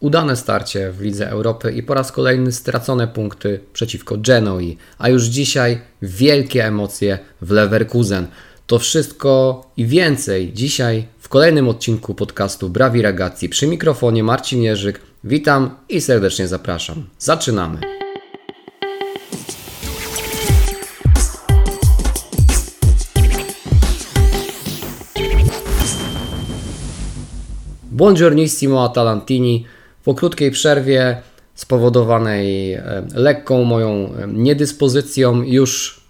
udane starcie w Lidze Europy i po raz kolejny stracone punkty przeciwko Genoi, a już dzisiaj wielkie emocje w Leverkusen. To wszystko i więcej dzisiaj w kolejnym odcinku podcastu Brawi Ragazzi. Przy mikrofonie Marcin Jerzyk. Witam i serdecznie zapraszam. Zaczynamy. Buongiornissimo Atalantini. Po krótkiej przerwie spowodowanej e, lekką moją e, niedyspozycją już,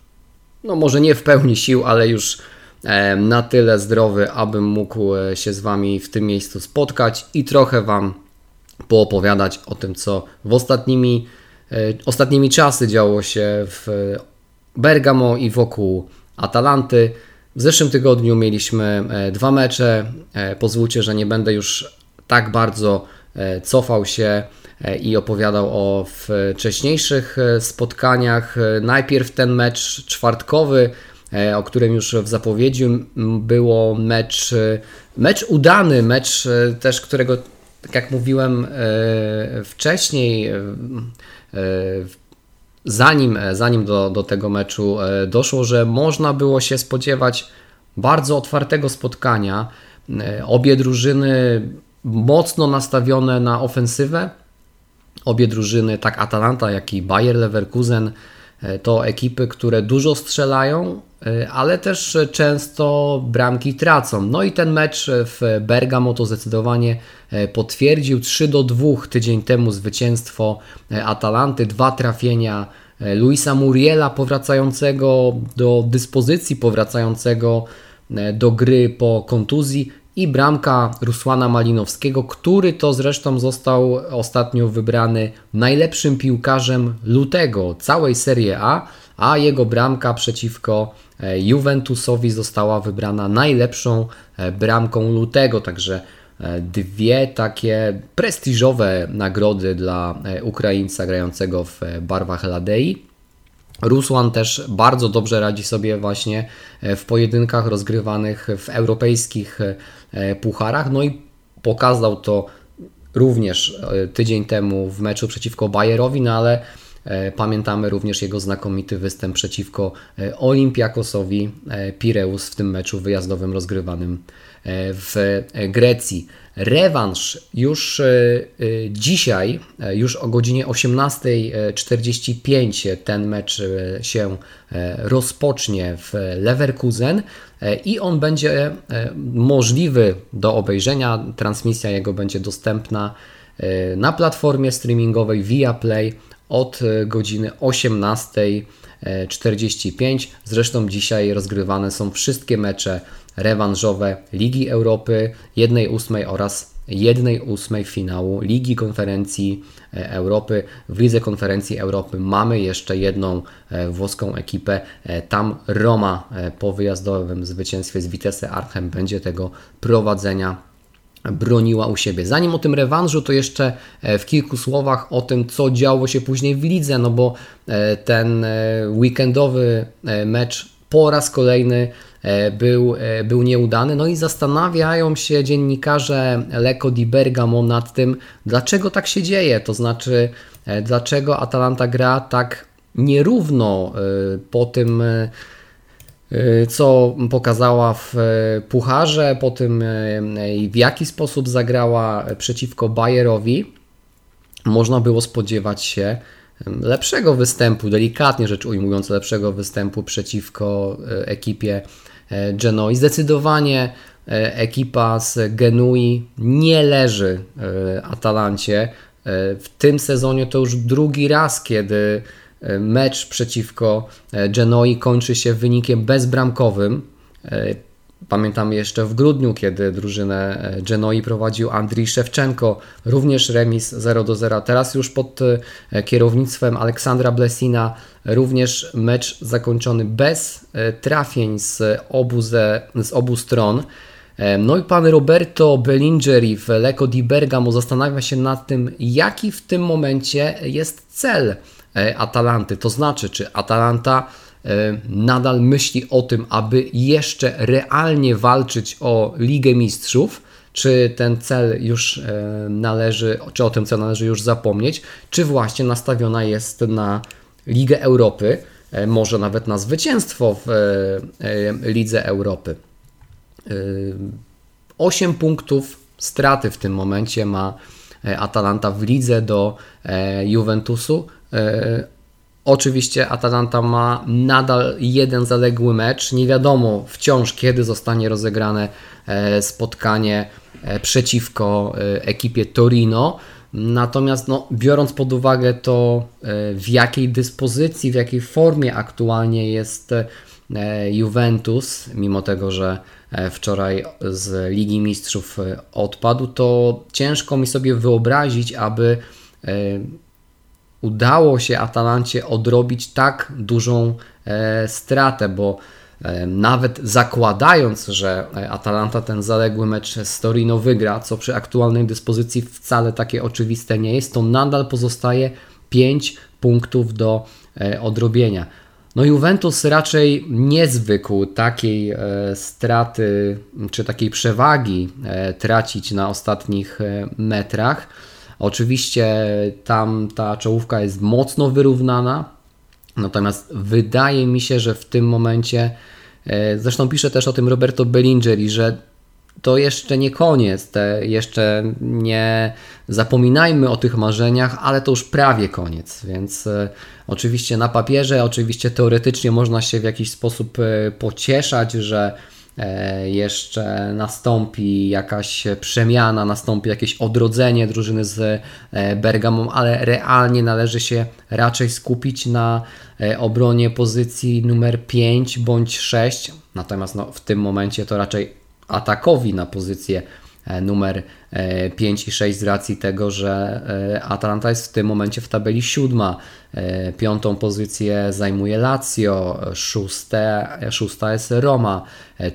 no może nie w pełni sił, ale już e, na tyle zdrowy, abym mógł się z Wami w tym miejscu spotkać i trochę Wam poopowiadać o tym, co w ostatnimi, ostatnimi czasy działo się w Bergamo i wokół Atalanty. W zeszłym tygodniu mieliśmy dwa mecze. Pozwólcie, że nie będę już tak bardzo cofał się e, i opowiadał o wcześniejszych e, spotkaniach. Najpierw ten mecz czwartkowy, o którym już w zapowiedzi było mecz, mecz udany, mecz też, którego, tak jak mówiłem wcześniej, zanim, zanim do, do tego meczu doszło, że można było się spodziewać bardzo otwartego spotkania. Obie drużyny mocno nastawione na ofensywę. Obie drużyny, tak Atalanta, jak i Bayer Leverkusen, e, to ekipy, które dużo strzelają, e, ale też często bramki tracą. No i ten mecz w Bergamo to zdecydowanie e, potwierdził. 3 do 2 tydzień temu zwycięstwo Atalanty, dwa trafienia Luisa Muriela powracającego do dyspozycji, powracającego do gry po kontuzji i bramka Rusłana Malinowskiego, który to zresztą został ostatnio wybrany najlepszym piłkarzem lutego całej Serie A, a jego bramka przeciwko e, Juventusowi została wybrana najlepszą e, bramką lutego, także e, dwie takie prestiżowe nagrody dla Ukraińca grającego w barwach Ladei. Rusłan też bardzo dobrze radzi sobie właśnie e, w pojedynkach rozgrywanych w europejskich e, pucharach. No i pokazał to również e, tydzień temu w meczu przeciwko Bayerowi, no ale pamiętamy również jego znakomity występ przeciwko Olympiakosowi Pireus w tym meczu wyjazdowym rozgrywanym w Grecji. Rewanż już e, e, dzisiaj, e, już o godzinie 18.45 ten mecz się rozpocznie w Leverkusen i on będzie możliwy do obejrzenia. Transmisja jego będzie dostępna na platformie streamingowej Play od godziny 18.45. Zresztą dzisiaj rozgrywane są wszystkie mecze rewanżowe Ligi Europy 1-8 oraz 1-8 finału Ligi Konferencji e, Europy. W Lidze Konferencji Europy mamy jeszcze jedną e, włoską ekipę. E, tam Roma po wyjazdowym zwycięstwie z Vitesse Arnhem będzie tego prowadzenia broniła u siebie. Zanim o tym rewanżu, to jeszcze w kilku słowach o tym, co działo się później w lidze, no bo ten weekendowy mecz po raz kolejny E, był, e, był nieudany. No i zastanawiają się dziennikarze Lecco di Bergamo nad tym, dlaczego tak się dzieje. To znaczy, e, dlaczego Atalanta gra tak nierówno po tym co pokazała w Pucharze, po tym w jaki sposób zagrała przeciwko Bayerowi, można było spodziewać się lepszego występu, delikatnie rzecz ujmując, lepszego występu przeciwko ekipie E, Genoi. Zdecydowanie e, ekipa z Genui nie leży e, Atalancie. W tym sezonie to już drugi raz, kiedy mecz przeciwko Genoi kończy się wynikiem bezbramkowym. Pamiętam jeszcze w grudniu, kiedy drużynę Genoi prowadził Andrii Szewczenko, również remis 0 do 0. Teraz już pod e, kierownictwem Aleksandra Blesina również mecz zakończony bez e, trafień z obu, ze, z obu stron. E, no i pan Roberto Bellingeri w Lecco di Bergamo zastanawia się nad tym, jaki w tym momencie jest cel Atalanty. To znaczy, czy Atalanta E, nadal myśli o tym, aby jeszcze realnie walczyć o Ligę Mistrzów, czy ten cel już należy, czy o tym celu należy już zapomnieć, czy właśnie nastawiona jest na Ligę Europy, może nawet na zwycięstwo w Lidze Europy. 8 punktów straty w tym momencie ma e, Atalanta w lidze do e, Juventusu. E, oczywiście Atalanta ma nadal jeden zaległy mecz. Nie wiadomo wciąż, kiedy zostanie rozegrane spotkanie przeciwko ekipie Torino. Natomiast no, biorąc pod uwagę to, w jakiej dyspozycji, w jakiej formie aktualnie jest Juventus, mimo tego, że E, wczoraj z Ligi Mistrzów e, odpadł, to ciężko mi sobie wyobrazić, aby e, udało się Atalancie odrobić tak dużą stratę, bo nawet zakładając, że Atalanta ten zaległy mecz z Torino wygra, co przy aktualnej dyspozycji wcale takie oczywiste nie jest, to nadal pozostaje 5 punktów do odrobienia. No Juventus raczej nie zwykł takiej e, straty czy takiej przewagi e, tracić na ostatnich e, metrach. Oczywiście tam ta czołówka jest mocno wyrównana, natomiast wydaje mi się, że w tym momencie, zresztą pisze też o tym Roberto Bellingeri, że to jeszcze nie koniec, te jeszcze nie zapominajmy o tych marzeniach, ale to już prawie koniec, więc e, oczywiście na papierze, oczywiście teoretycznie można się w jakiś sposób e, pocieszać, że e, jeszcze nastąpi jakaś przemiana, nastąpi jakieś odrodzenie drużyny z Bergamą, ale realnie należy się raczej skupić na obronie pozycji numer 5 bądź 6. Natomiast no, w tym momencie to raczej atakowi na pozycję e, numer 5 e, i 6 z racji tego, że e, Atalanta jest w tym momencie w tabeli siódma. Piątą pozycję zajmuje Lazio, szóste, szósta jest Roma.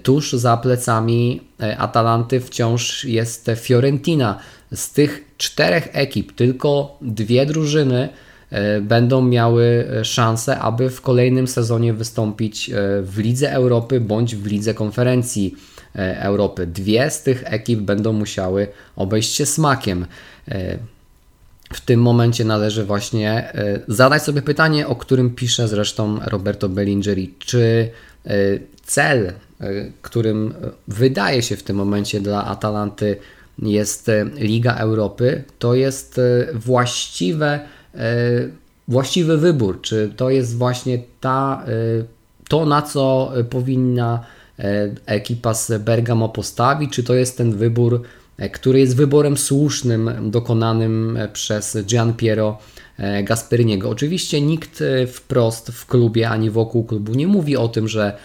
Tuż za plecami Atalanty wciąż jest Fiorentina. Z tych czterech ekip tylko dwie drużyny będą miały szansę, aby w kolejnym sezonie wystąpić w Lidze Europy bądź w Lidze Konferencji E, Europy. Dwie z tych ekip będą musiały obejść się smakiem. E, w tym momencie należy właśnie e, zadać sobie pytanie, o którym pisze zresztą Roberto Bellingeri, czy cel, którym wydaje się w tym momencie dla Atalanty jest Liga Europy, to jest właściwe, właściwy wybór, czy to jest właśnie ta, to, na co powinna E, ekipa z Bergamo postawi, czy to jest ten wybór, e, który jest wyborem słusznym, dokonanym przez Gian Piero e, Gasperiniego. Oczywiście nikt wprost w klubie ani wokół klubu nie mówi o tym, że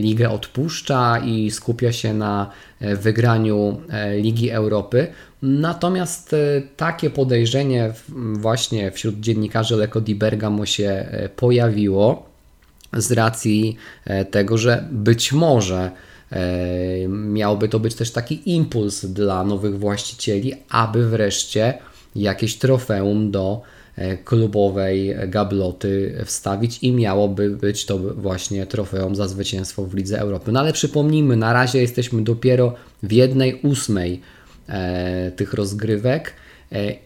ligę odpuszcza i skupia się na wygraniu Ligi Europy. Natomiast takie podejrzenie właśnie wśród dziennikarzy Leko di Bergamo się pojawiło z racji e, tego, że być może e, miałby to być też taki impuls dla nowych właścicieli, aby wreszcie jakieś trofeum do e, klubowej gabloty wstawić i miałoby być to właśnie trofeum za zwycięstwo w Lidze Europy. No ale przypomnijmy, na razie jesteśmy dopiero w jednej ósmej tych rozgrywek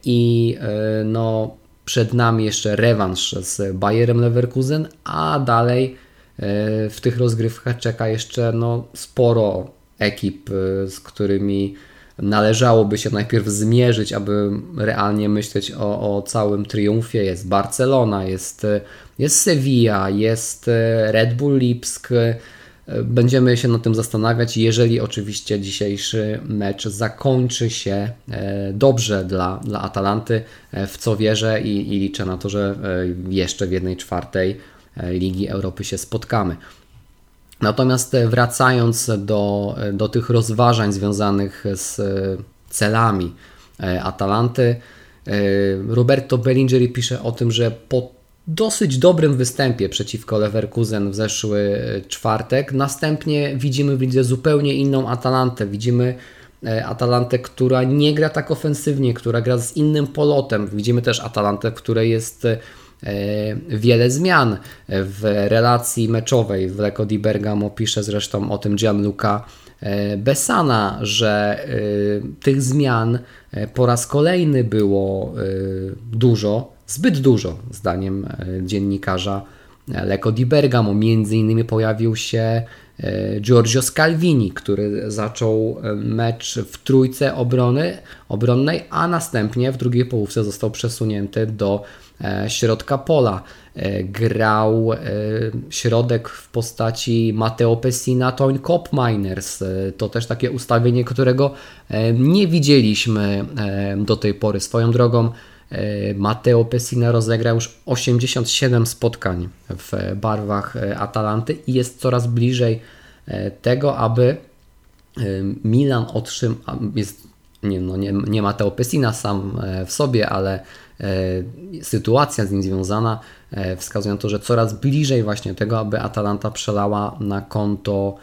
i no przed nami jeszcze rewanż z Bayerem Leverkusen, a dalej e, w tych rozgrywkach czeka jeszcze no, sporo ekip, e, z którymi należałoby się najpierw zmierzyć, aby realnie myśleć o, o całym triumfie. Jest Barcelona, jest, e, jest Sevilla, jest Red Bull Lipsk, Będziemy się nad tym zastanawiać, jeżeli oczywiście dzisiejszy mecz zakończy się e, dobrze dla, dla Atalanty, e, w co wierzę i, i liczę na to, że e, jeszcze w jednej czwartej Ligi Europy się spotkamy. Natomiast wracając do, do tych rozważań związanych z celami Atalanty, Roberto Bellingeri pisze o tym, że po dosyć dobrym występie przeciwko Leverkusen w zeszły czwartek. Następnie widzimy w lidze zupełnie inną Atalantę. Widzimy e, Atalantę, która nie gra tak ofensywnie, która gra z innym polotem. Widzimy też Atalantę, w której jest e, wiele zmian w relacji meczowej. W Lecco di Bergamo pisze zresztą o tym Gianluca Besana, że tych zmian po raz kolejny było dużo, zbyt dużo, zdaniem dziennikarza Leko di Bergamo. Między innymi pojawił się E, Giorgio Scalvini, który zaczął e, mecz w trójce obrony, obronnej, a następnie w drugiej połówce został przesunięty do e, środka pola. Grał środek w postaci Matteo Pessina, Toń Kopminers. To też takie ustawienie, którego nie widzieliśmy do tej pory. Swoją drogą Matteo Pessina rozegrał już 87 spotkań w barwach Atalanty i jest coraz bliżej e, tego, aby e, Milan otrzymał, jest nie, no nie, nie Matteo Pessina sam e, w sobie, ale sytuacja z nim związana wskazuje na to, że coraz bliżej właśnie tego, aby Atalanta przelała na konto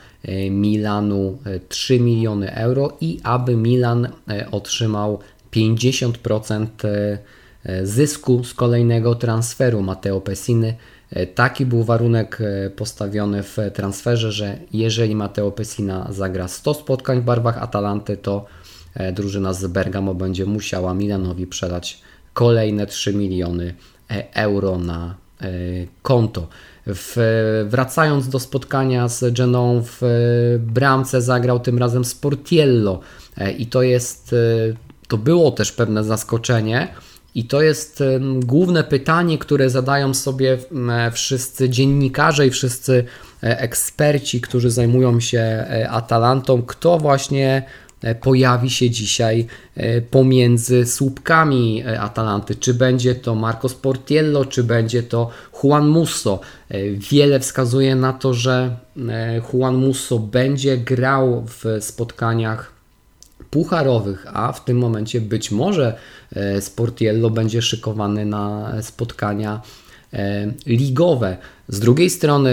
Milanu 3 miliony euro i aby Milan otrzymał 50% e, zysku z kolejnego transferu Mateo Pessiny. E, taki był warunek e, postawiony w transferze, że jeżeli Mateo Pessina zagra 100 spotkań w barwach Atalanty, to drużyna z Bergamo będzie musiała Milanowi przelać kolejne 3 miliony euro na konto. W, wracając do spotkania z Geną w bramce zagrał tym razem Sportiello i to jest to było też pewne zaskoczenie. I to jest główne pytanie, które zadają sobie wszyscy dziennikarze i wszyscy e, eksperci, którzy zajmują się e, Atalantą, kto właśnie e, pojawi się dzisiaj pomiędzy słupkami Atalanty. Czy będzie to Marco Sportiello, czy będzie to Juan Musso. Wiele wskazuje na to, że Juan Musso będzie grał w spotkaniach pucharowych, a w tym momencie być może e, Sportiello będzie szykowany na spotkania e, ligowe. Z drugiej strony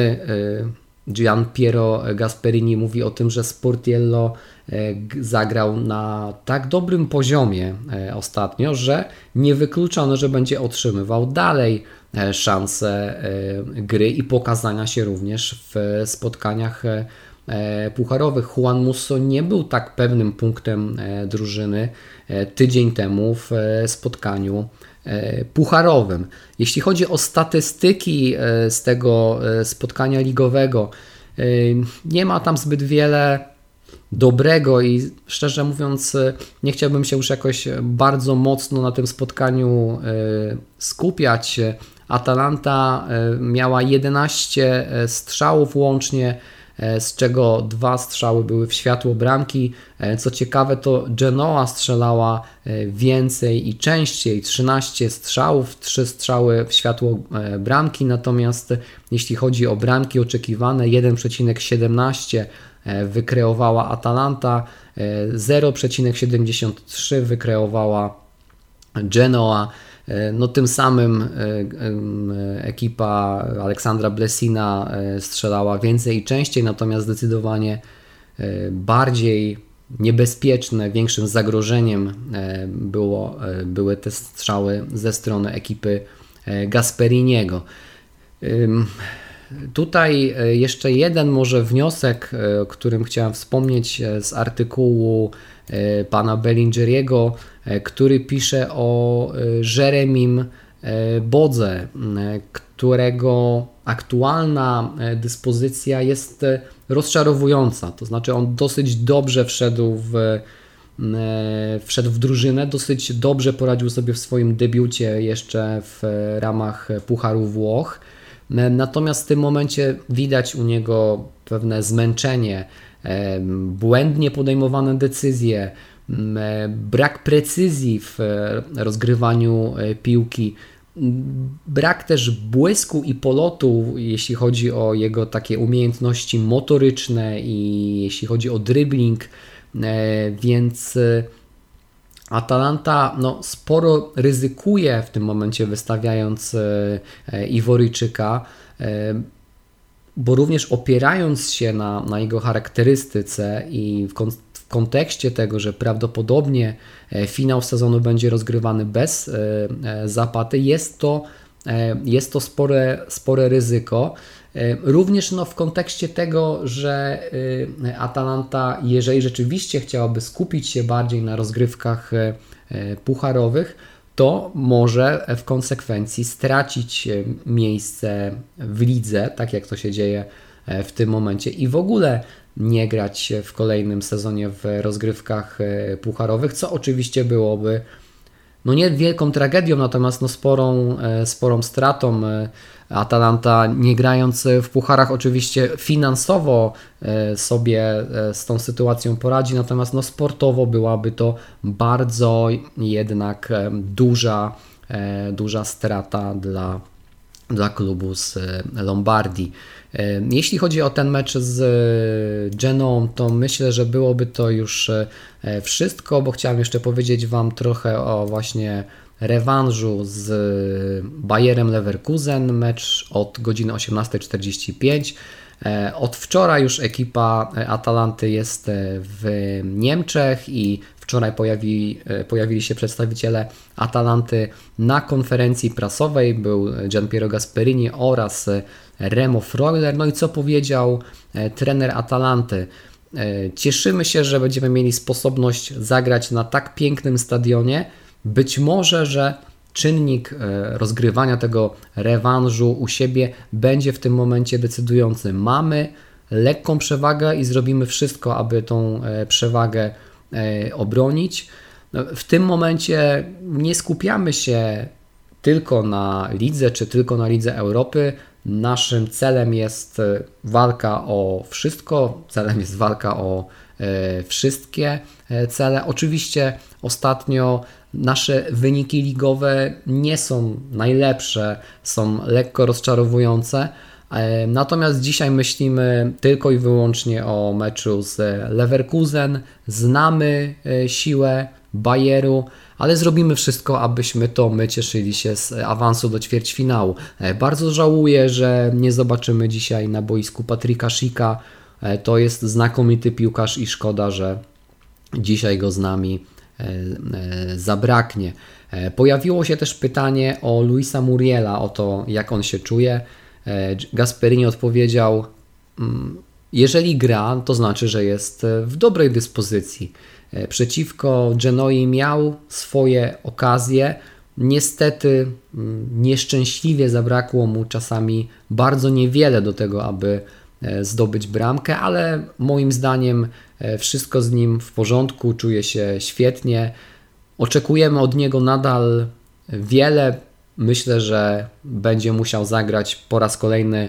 e, Gian Piero Gasperini mówi o tym, że Sportiello zagrał na tak dobrym poziomie ostatnio, że niewykluczone, że będzie otrzymywał dalej szanse gry i pokazania się również w spotkaniach pucharowych. Juan Musso nie był tak pewnym punktem e, drużyny e, tydzień temu w spotkaniu pucharowym. Jeśli chodzi o statystyki z tego spotkania ligowego, nie ma tam zbyt wiele dobrego i szczerze mówiąc, nie chciałbym się już jakoś bardzo mocno na tym spotkaniu skupiać. Atalanta miała 11 strzałów łącznie, E, z czego dwa strzały były w światło bramki. E, co ciekawe, to Genoa strzelała e, więcej i częściej 13 strzałów, 3 strzały w światło bramki, natomiast jeśli chodzi o bramki oczekiwane, 1,17 wykreowała Atalanta, 0,73 wykreowała Genoa. E, no tym samym e, ekipa Aleksandra Blesina e, strzelała więcej i częściej, natomiast zdecydowanie bardziej niebezpieczne, większym zagrożeniem było, były te strzały ze strony ekipy Gasperiniego. Tutaj jeszcze jeden może wniosek, o którym chciałem wspomnieć z artykułu pana Bellingeriego, który pisze o Jeremim Bodze, którego aktualna dyspozycja jest rozczarowująca. To znaczy, on dosyć dobrze wszedł w, wszedł w drużynę, dosyć dobrze poradził sobie w swoim debiucie jeszcze w ramach Pucharu Włoch. Natomiast w tym momencie widać u niego pewne zmęczenie, błędnie podejmowane decyzje, brak precyzji w e, rozgrywaniu e, piłki, brak też błysku i polotu, jeśli chodzi o jego takie umiejętności motoryczne i jeśli chodzi o dribbling, e, więc Atalanta no, sporo ryzykuje w tym momencie wystawiając Iworyjczyka, bo również opierając się na, na jego charakterystyce i w kontekście tego, że prawdopodobnie e, finał sezonu będzie rozgrywany bez e, e, zapaty, jest to, jest to spore, spore ryzyko. Również no, w kontekście tego, że Atalanta, jeżeli rzeczywiście chciałaby skupić się bardziej na rozgrywkach pucharowych, to może w konsekwencji stracić miejsce w lidze, tak jak to się dzieje w tym momencie, i w ogóle nie grać w kolejnym sezonie w rozgrywkach e, pucharowych, co oczywiście byłoby no nie wielką tragedią, natomiast no sporą, e, sporą stratą. E, Atalanta nie grając w pucharach oczywiście finansowo sobie z tą sytuacją poradzi, natomiast no sportowo byłaby to bardzo jednak duża, duża strata dla, dla klubu z Lombardii. Jeśli chodzi o ten mecz z e, Geną, to myślę, że byłoby to już e, wszystko, bo chciałem jeszcze powiedzieć Wam trochę o właśnie rewanżu z Bayerem Leverkusen, mecz od godziny 18.45. E, od wczoraj już ekipa Atalanty jest w Niemczech i wczoraj pojawi, pojawili się przedstawiciele Atalanty na konferencji prasowej. Był Gianpiero Gasperini oraz Remo Freuler. No i co powiedział e, trener Atalanty? E, cieszymy się, że będziemy mieli sposobność zagrać na tak pięknym stadionie. Być może, że czynnik e, rozgrywania tego rewanżu u siebie będzie w tym momencie decydujący. Mamy lekką przewagę i zrobimy wszystko, aby tą przewagę obronić. No, w tym momencie nie skupiamy się tylko na lidze czy tylko na lidze Europy. Naszym celem jest e, walka o wszystko, celem jest walka o e, wszystkie e, cele. Oczywiście ostatnio nasze wyniki ligowe nie są najlepsze, są lekko rozczarowujące. Natomiast dzisiaj myślimy tylko i wyłącznie o meczu z Leverkusen. Znamy siłę Bayeru, ale zrobimy wszystko, abyśmy to my cieszyli się z awansu do ćwierćfinału. E, bardzo żałuję, że nie zobaczymy dzisiaj na boisku Patryka Szika. E, to jest znakomity piłkarz i szkoda, że dzisiaj go z nami e, zabraknie. Pojawiło się też pytanie o Luisa Muriela, o to jak on się czuje. Gasperini odpowiedział: mm, Jeżeli gra, to znaczy, że jest w dobrej dyspozycji. E, przeciwko Genoi miał swoje okazje. Niestety mm, nieszczęśliwie zabrakło mu czasami bardzo niewiele do tego, aby e, zdobyć bramkę, ale moim zdaniem e, wszystko z nim w porządku, czuje się świetnie. Oczekujemy od niego nadal wiele. Myślę, że będzie musiał zagrać po raz kolejny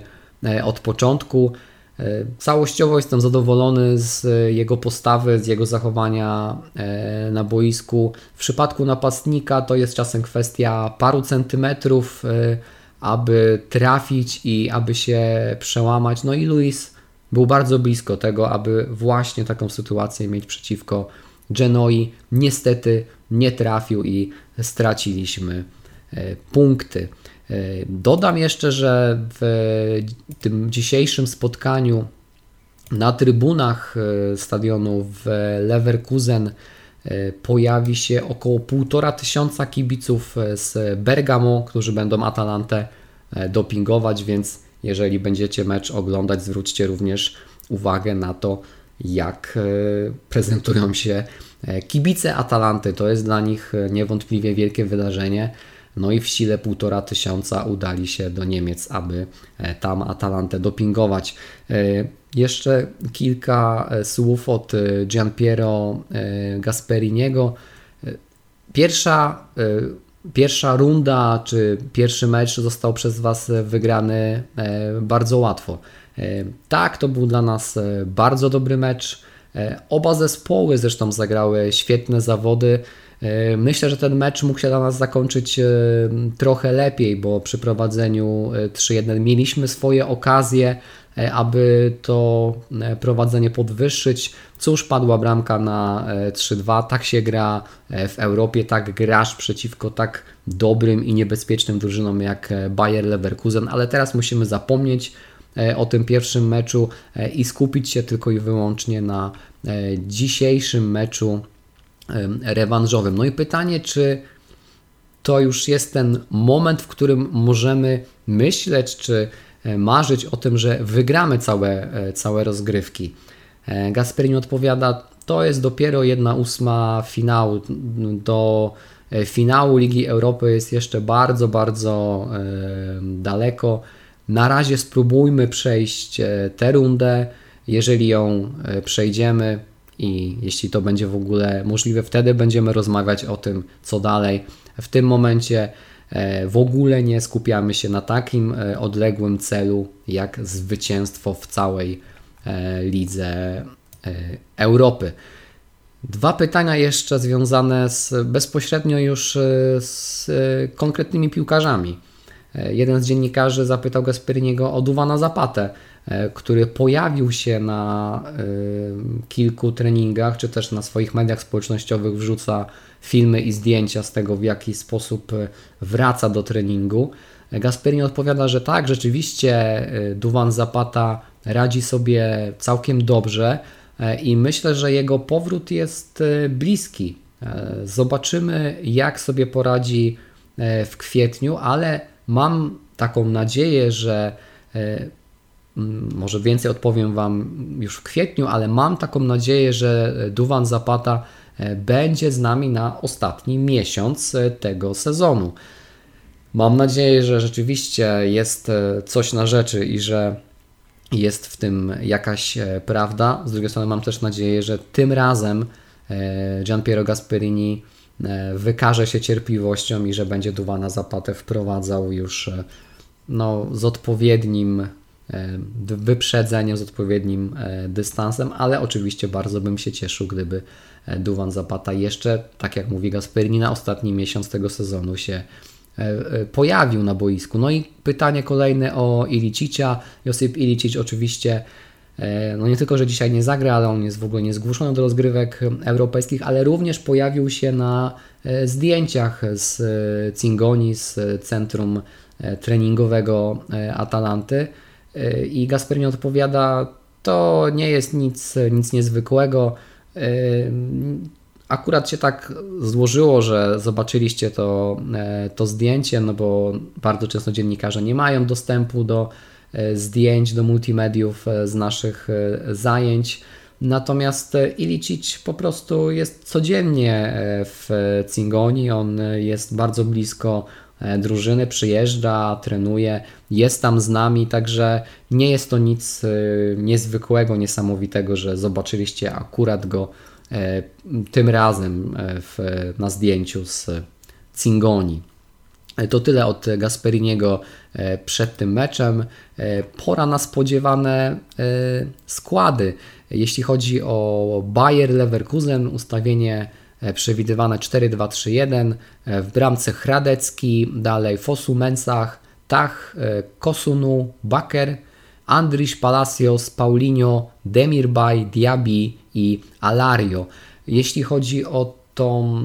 od początku. E, całościowo jestem zadowolony z jego postawy, z jego zachowania e, na boisku. W przypadku napastnika to jest czasem kwestia paru centymetrów, e, aby trafić i aby się przełamać. No i Luis był bardzo blisko tego, aby właśnie taką sytuację mieć przeciwko Genoi. Niestety nie trafił i straciliśmy punkty. E, dodam jeszcze, że w tym dzisiejszym spotkaniu na trybunach e, stadionu w Leverkusen e, pojawi się około półtora tysiąca kibiców z Bergamo, którzy będą Atalantę dopingować, więc jeżeli będziecie mecz oglądać, zwróćcie również uwagę na to, jak prezentują się kibice Atalanty. To jest dla nich niewątpliwie wielkie wydarzenie. No i w sile półtora tysiąca udali się do Niemiec, aby e, tam Atalantę dopingować. E, jeszcze kilka e, słów od Gianpiero Gasperiniego. Pierwsza, pierwsza runda, czy pierwszy mecz został przez Was wygrany bardzo łatwo. Tak, to był dla nas bardzo dobry mecz. Oba zespoły zresztą zagrały świetne zawody. E, myślę, że ten mecz mógł się dla nas zakończyć e, trochę lepiej, bo przy prowadzeniu 3-1 e, mieliśmy swoje okazje, aby to prowadzenie podwyższyć. Cóż, padła bramka na 3-2. Tak się gra w Europie, tak grasz przeciwko tak dobrym i niebezpiecznym drużynom jak Bayer Leverkusen, ale teraz musimy zapomnieć o tym pierwszym meczu i skupić się tylko i wyłącznie na dzisiejszym meczu rewanżowym. No i pytanie, czy to już jest ten moment, w którym możemy myśleć, czy marzyć o tym, że wygramy całe, całe rozgrywki. Gasperini odpowiada, to jest dopiero jedna ósma finału. Do finału Ligi Europy jest jeszcze bardzo, bardzo daleko. Na razie spróbujmy przejść tę rundę. Jeżeli ją przejdziemy, i jeśli to będzie w ogóle możliwe, wtedy będziemy rozmawiać o tym, co dalej. W tym momencie e, w ogóle nie skupiamy się na takim e, odległym celu jak zwycięstwo w całej e, lidze Europy. Dwa pytania jeszcze związane z, bezpośrednio już z konkretnymi piłkarzami. Jeden z dziennikarzy zapytał Gasperiniego o Duwana Zapatę, który pojawił się na e, kilku treningach, czy też na swoich mediach społecznościowych wrzuca filmy i zdjęcia z tego, w jaki sposób e, wraca do treningu. Gasperini odpowiada, że tak, rzeczywiście Duwan Zapata radzi sobie całkiem dobrze i myślę, że jego powrót jest bliski. Zobaczymy, jak sobie poradzi w kwietniu, ale mam taką nadzieję, że może więcej odpowiem Wam już w kwietniu, ale mam taką nadzieję, że Duwan Zapata e, będzie z nami na ostatni miesiąc e, tego sezonu. Mam nadzieję, że rzeczywiście jest e, coś na rzeczy i że jest w tym jakaś prawda. Z drugiej strony mam też nadzieję, że tym razem Gian Piero Gasperini wykaże się cierpliwością i że będzie Duwana Zapatę wprowadzał już no, z odpowiednim E, wyprzedzeniem, z odpowiednim e, dystansem, ale oczywiście bardzo bym się cieszył, gdyby e, Duwan Zapata jeszcze, tak jak mówi Gasperini, na ostatni miesiąc tego sezonu się pojawił na boisku. No i pytanie kolejne o Ilicicia. Josip Ilicic oczywiście no nie tylko, że dzisiaj nie zagra, ale on jest w ogóle niezgłoszony do rozgrywek europejskich, ale również pojawił się na zdjęciach z Cingoni, z centrum treningowego Atalanty. I Gasperini odpowiada, to nie jest nic, nic niezwykłego. Akurat się tak złożyło, że zobaczyliście to, e, to zdjęcie, no bo bardzo często dziennikarze nie mają dostępu do e, zdjęć, do multimediów e, z naszych zajęć. Natomiast Ilicic po prostu jest codziennie w Cingoni, on jest bardzo blisko drużyny, przyjeżdża, trenuje, jest tam z nami, także nie jest to nic e, niezwykłego, niesamowitego, że zobaczyliście akurat go e, tym razem w, na zdjęciu z Cingoni. To tyle od Gasperiniego przed tym meczem. Pora na spodziewane składy. Jeśli chodzi o Bayer Leverkusen, ustawienie E, przewidywane 4-2-3-1. E, w bramce Hradecki, dalej Fosu Mensach, Tach, e, Kosunu, Baker, Andriś Palacios, Paulinho, Demirbay, Diaby i Alario. Jeśli chodzi o, tą,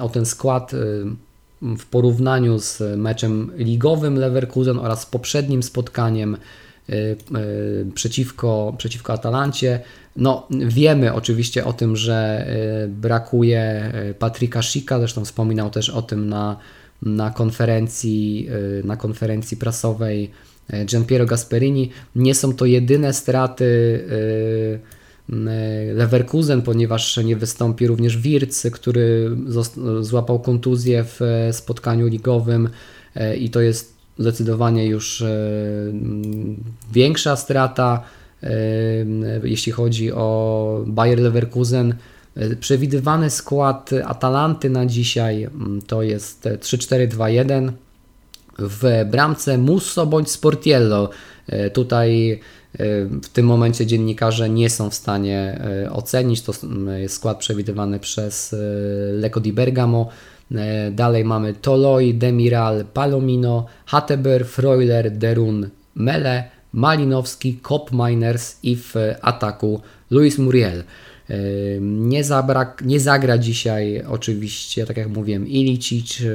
o ten skład w porównaniu z meczem ligowym Leverkusen oraz poprzednim spotkaniem przeciwko, przeciwko Atalancie, no, wiemy oczywiście o tym, że y, brakuje Patryka Schicka, zresztą wspominał też o tym na, na, konferencji, na konferencji prasowej Gianpiero Gasperini. Nie są to jedyne straty Leverkusen, ponieważ nie wystąpi również Wirtz, który złapał kontuzję w spotkaniu ligowym i to jest zdecydowanie już większa strata jeśli chodzi o Bayer Leverkusen. E, przewidywany skład Atalanty na dzisiaj mm, to jest 3-4-2-1. W bramce Musso bądź Sportiello. E, tutaj e, w tym momencie dziennikarze nie są w stanie ocenić. To jest skład przewidywany przez Lecco di Bergamo. Dalej mamy Toloi, Demiral, Palomino, Hatteber, Freuler, Derun, Mele, Malinowski, Cop Miners i w ataku Luis Muriel. Nie, zabrak, nie zagra dzisiaj oczywiście, tak jak mówiłem, Ilicic, e,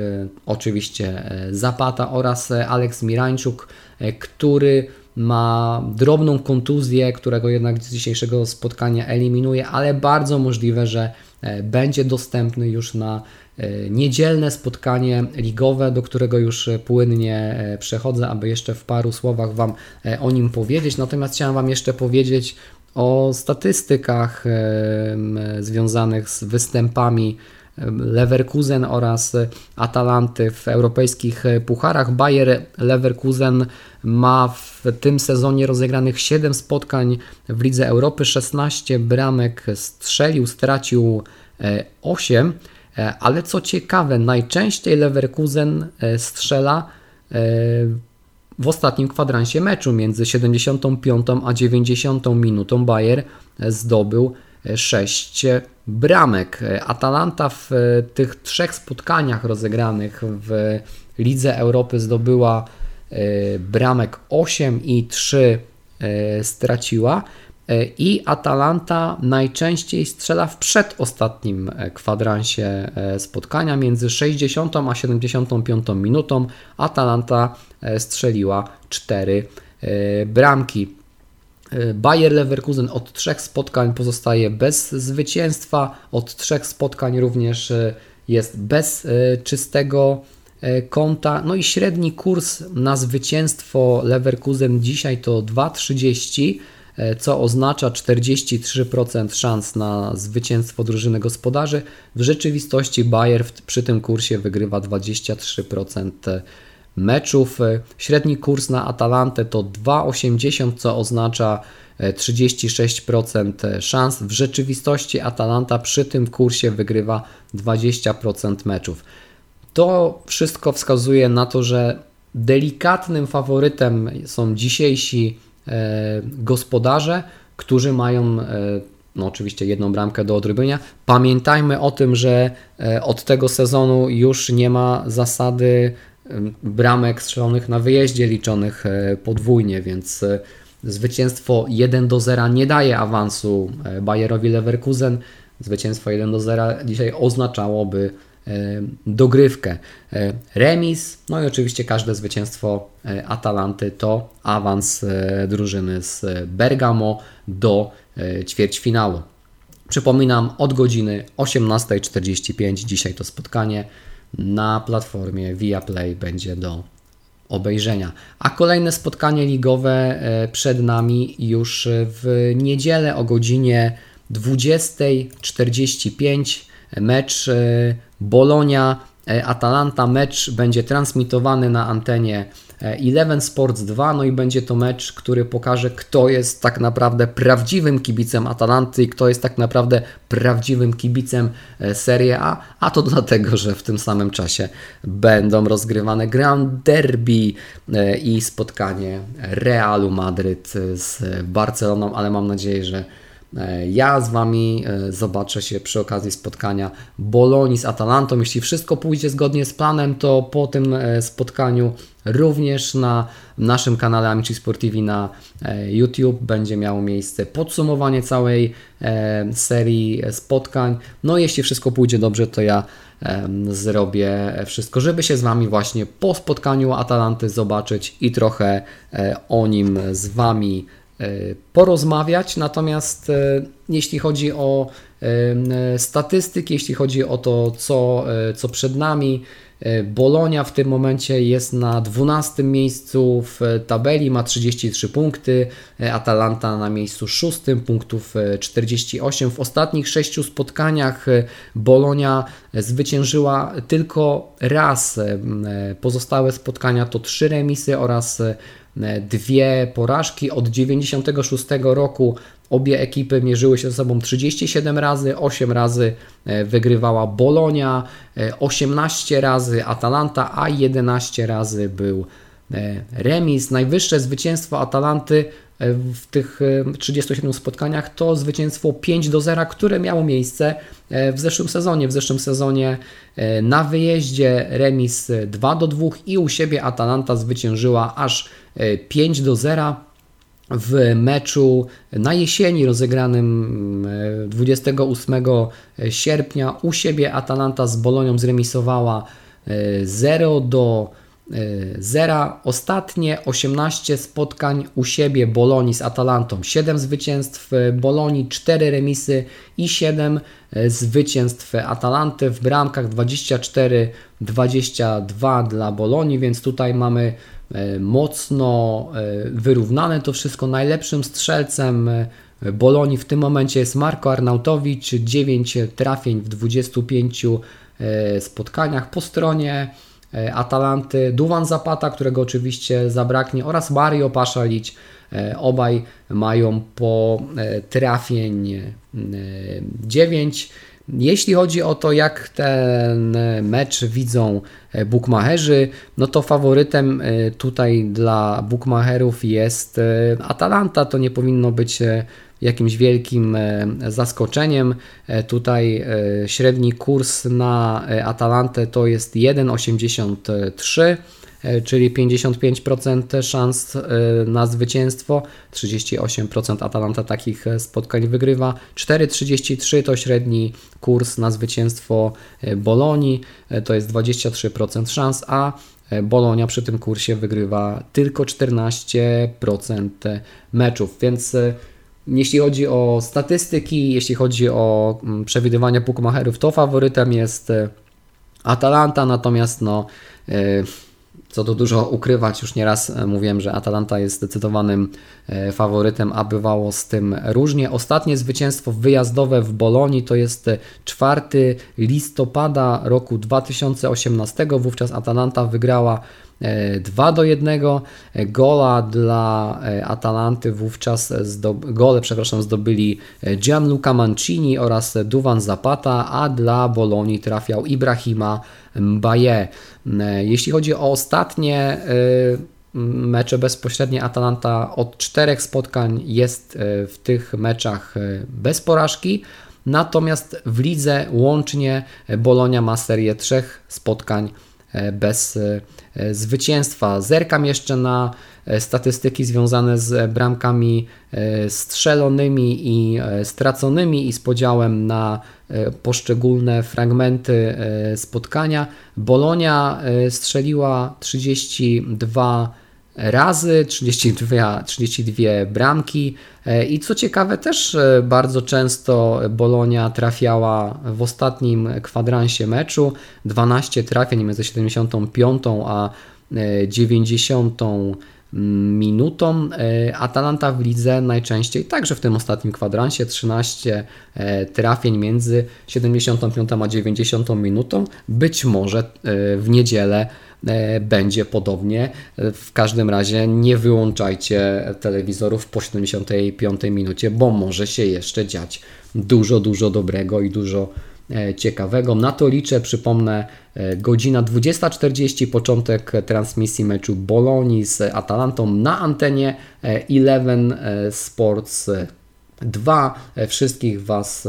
oczywiście e, Zapata oraz Alex Mirańczuk, e, który ma drobną kontuzję, którego jednak z dzisiejszego spotkania eliminuje, ale bardzo możliwe, że będzie dostępny już na niedzielne spotkanie ligowe, do którego już płynnie przechodzę, aby jeszcze w paru słowach Wam o nim powiedzieć. Natomiast chciałem Wam jeszcze powiedzieć o statystykach związanych z występami Leverkusen oraz Atalanty w europejskich pucharach. Bayer Leverkusen ma w tym sezonie rozegranych 7 spotkań w Lidze Europy, 16 bramek strzelił, stracił 8, e, ale co ciekawe, najczęściej Leverkusen e, strzela e, w ostatnim kwadransie meczu między 75 a 90 minutą Bayer zdobył 6 bramek. Atalanta w tych trzech spotkaniach rozegranych w Lidze Europy zdobyła e, bramek 8 i 3 e, straciła. E, I Atalanta najczęściej strzela w przedostatnim kwadransie spotkania między 60 a 75 minutą. Atalanta strzeliła 4 bramki. E, Bayer Leverkusen od trzech spotkań pozostaje bez zwycięstwa, od trzech spotkań również e, jest bez e, czystego konta. No i średni kurs na zwycięstwo Leverkusen dzisiaj to 2,30, co oznacza 43% szans na zwycięstwo drużyny gospodarzy. W rzeczywistości Bayer przy tym kursie wygrywa 23% meczów. Średni kurs na Atalantę to 2,80, co oznacza 36% e, szans. W rzeczywistości Atalanta przy tym kursie wygrywa 20% meczów. To wszystko wskazuje na to, że delikatnym faworytem są dzisiejsi e, gospodarze, którzy mają e, no oczywiście jedną bramkę do odrobienia. Pamiętajmy o tym, że od tego sezonu już nie ma zasady bramek strzelonych na wyjeździe liczonych e, podwójnie, więc e, zwycięstwo 1 do 0 nie daje awansu e, Bayerowi Leverkusen. Zwycięstwo 1 do 0 dzisiaj oznaczałoby dogrywkę. Remis, no i oczywiście każde zwycięstwo Atalanty to awans drużyny z Bergamo do ćwierćfinału. Przypominam, od godziny 18.45 dzisiaj to spotkanie na platformie Viaplay będzie do obejrzenia. A kolejne spotkanie ligowe e, przed nami już w niedzielę o godzinie 20.45 mecz e, Bolonia Atalanta. Mecz będzie transmitowany na antenie Eleven Sports 2, no i będzie to mecz, który pokaże, kto jest tak naprawdę prawdziwym kibicem Atalanty i kto jest tak naprawdę prawdziwym kibicem e, Serie A, a to dlatego, że w tym samym czasie będą rozgrywane Grand Derby e, i spotkanie Realu Madryt z Barceloną, ale mam nadzieję, że e, ja z Wami zobaczę się przy okazji spotkania Bolonii z Atalantą. Jeśli wszystko pójdzie zgodnie z planem, to po tym spotkaniu Również na naszym kanale Amici Sportivi na e, YouTube będzie miało miejsce podsumowanie całej e, serii spotkań. No jeśli wszystko pójdzie dobrze, to ja zrobię wszystko, żeby się z Wami właśnie po spotkaniu Atalanty zobaczyć i trochę e, o nim z Wami porozmawiać. Natomiast jeśli chodzi o statystyki, jeśli chodzi o to, co, co przed nami, E, Bolonia w tym momencie jest na 12 miejscu w tabeli, ma 33 punkty. E, Atalanta na miejscu 6, punktów 48. E, w ostatnich sześciu spotkaniach Bolonia zwyciężyła tylko raz. Pozostałe spotkania to trzy remisy oraz dwie porażki. Od 96 roku Obie ekipy mierzyły się ze sobą 37 razy, 8 razy e, wygrywała Bolonia, 18 e, razy Atalanta, a 11 razy był e, remis. Najwyższe zwycięstwo Atalanty w tych 37 spotkaniach to zwycięstwo 5 do 0, które miało miejsce w zeszłym sezonie. W zeszłym sezonie na wyjeździe remis 2 do 2 i u siebie Atalanta zwyciężyła aż 5 do 0 w meczu na jesieni rozegranym 28 e, sierpnia u siebie Atalanta z Bolonią zremisowała 0 e, do zera. Ostatnie 18 spotkań u siebie Bolonii z Atalantą. 7 zwycięstw Bolonii, 4 remisy i 7 zwycięstw Atalanty w bramkach 24-22 dla Bolonii, więc tutaj mamy mocno wyrównane to wszystko. Najlepszym strzelcem Bolonii w tym momencie jest Marko Arnautowicz, 9 trafień w 25 spotkaniach po stronie E, Atalanty, Duwan Zapata, którego oczywiście zabraknie oraz Mario Paszalić. E, obaj mają po e, trafień 9. Jeśli chodzi o to, jak ten mecz widzą bookmacherzy, no to faworytem tutaj dla bookmacherów jest Atalanta. To nie powinno być jakimś wielkim e, zaskoczeniem. E, tutaj e, średni kurs na Atalantę to jest 1,83 czyli 55% szans na zwycięstwo, 38% Atalanta takich spotkań wygrywa, 4,33 to średni kurs na zwycięstwo Bolonii, to jest 23% szans, a Bolonia przy tym kursie wygrywa tylko 14% meczów, więc jeśli chodzi o statystyki, jeśli chodzi o mm, przewidywania bookmacherów, to faworytem jest e, Atalanta, natomiast no, e, co tu dużo ukrywać, już nieraz e, mówiłem, że Atalanta jest zdecydowanym faworytem, a bywało z tym różnie. Ostatnie zwycięstwo wyjazdowe w Bolonii to jest 4 listopada roku 2018. Wówczas Atalanta wygrała 2 e, do 1. E, gola dla e, Atalanty wówczas gole, przepraszam, zdobyli Gianluca Mancini oraz Duvan Zapata, a dla Bolonii trafiał Ibrahima Mbaye. Jeśli chodzi o ostatnie mecze bezpośrednie Atalanta od czterech spotkań jest w tych meczach bez porażki. Natomiast w lidze łącznie Bolonia ma serię trzech spotkań bez e, zwycięstwa. Zerkam jeszcze na e, statystyki związane z bramkami strzelonymi i straconymi i z podziałem na poszczególne fragmenty spotkania. Bolonia strzeliła 32 razy, 32, 32 bramki e, i co ciekawe też e, bardzo często Bolonia trafiała w ostatnim kwadransie meczu, 12 trafień między 75 a 90 e, minutą. Atalanta w lidze najczęściej, także w tym ostatnim kwadransie, 13 trafień między 75 a 90 minutą. Być może w niedzielę będzie podobnie. W każdym razie nie wyłączajcie telewizorów po 75 minucie, bo może się jeszcze dziać dużo, dużo dobrego i dużo e, ciekawego. Na to liczę, przypomnę, e, godzina 20.40, początek transmisji meczu Bolonii z Atalantą na antenie Eleven Sports 2. Wszystkich Was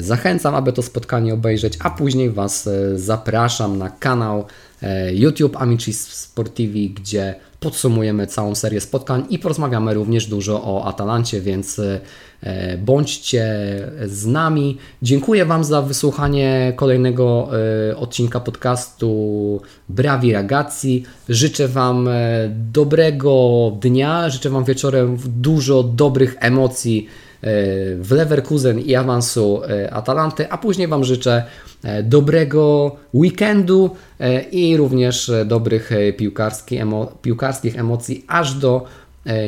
zachęcam, aby to spotkanie obejrzeć, a później Was zapraszam na kanał E, YouTube Amici Sportivi, gdzie podsumujemy całą serię spotkań i porozmawiamy również dużo o Atalancie, więc e, bądźcie z nami. Dziękuję Wam za wysłuchanie kolejnego e, odcinka podcastu Brawi Ragazzi. Życzę Wam dobrego dnia, życzę Wam wieczorem dużo dobrych emocji w Leverkusen i awansu Atalanty, a później Wam życzę E, dobrego weekendu e, i również e, dobrych piłkarskich, emo piłkarskich emocji aż do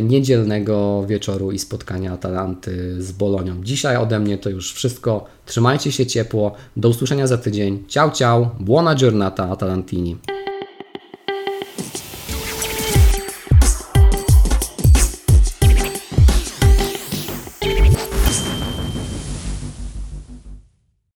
niedzielnego wieczoru i spotkania Atalanty z Bolonią. Dzisiaj ode mnie to już wszystko. Trzymajcie się ciepło. Do usłyszenia za tydzień. Ciao, ciao. Buona giornata Atalantini.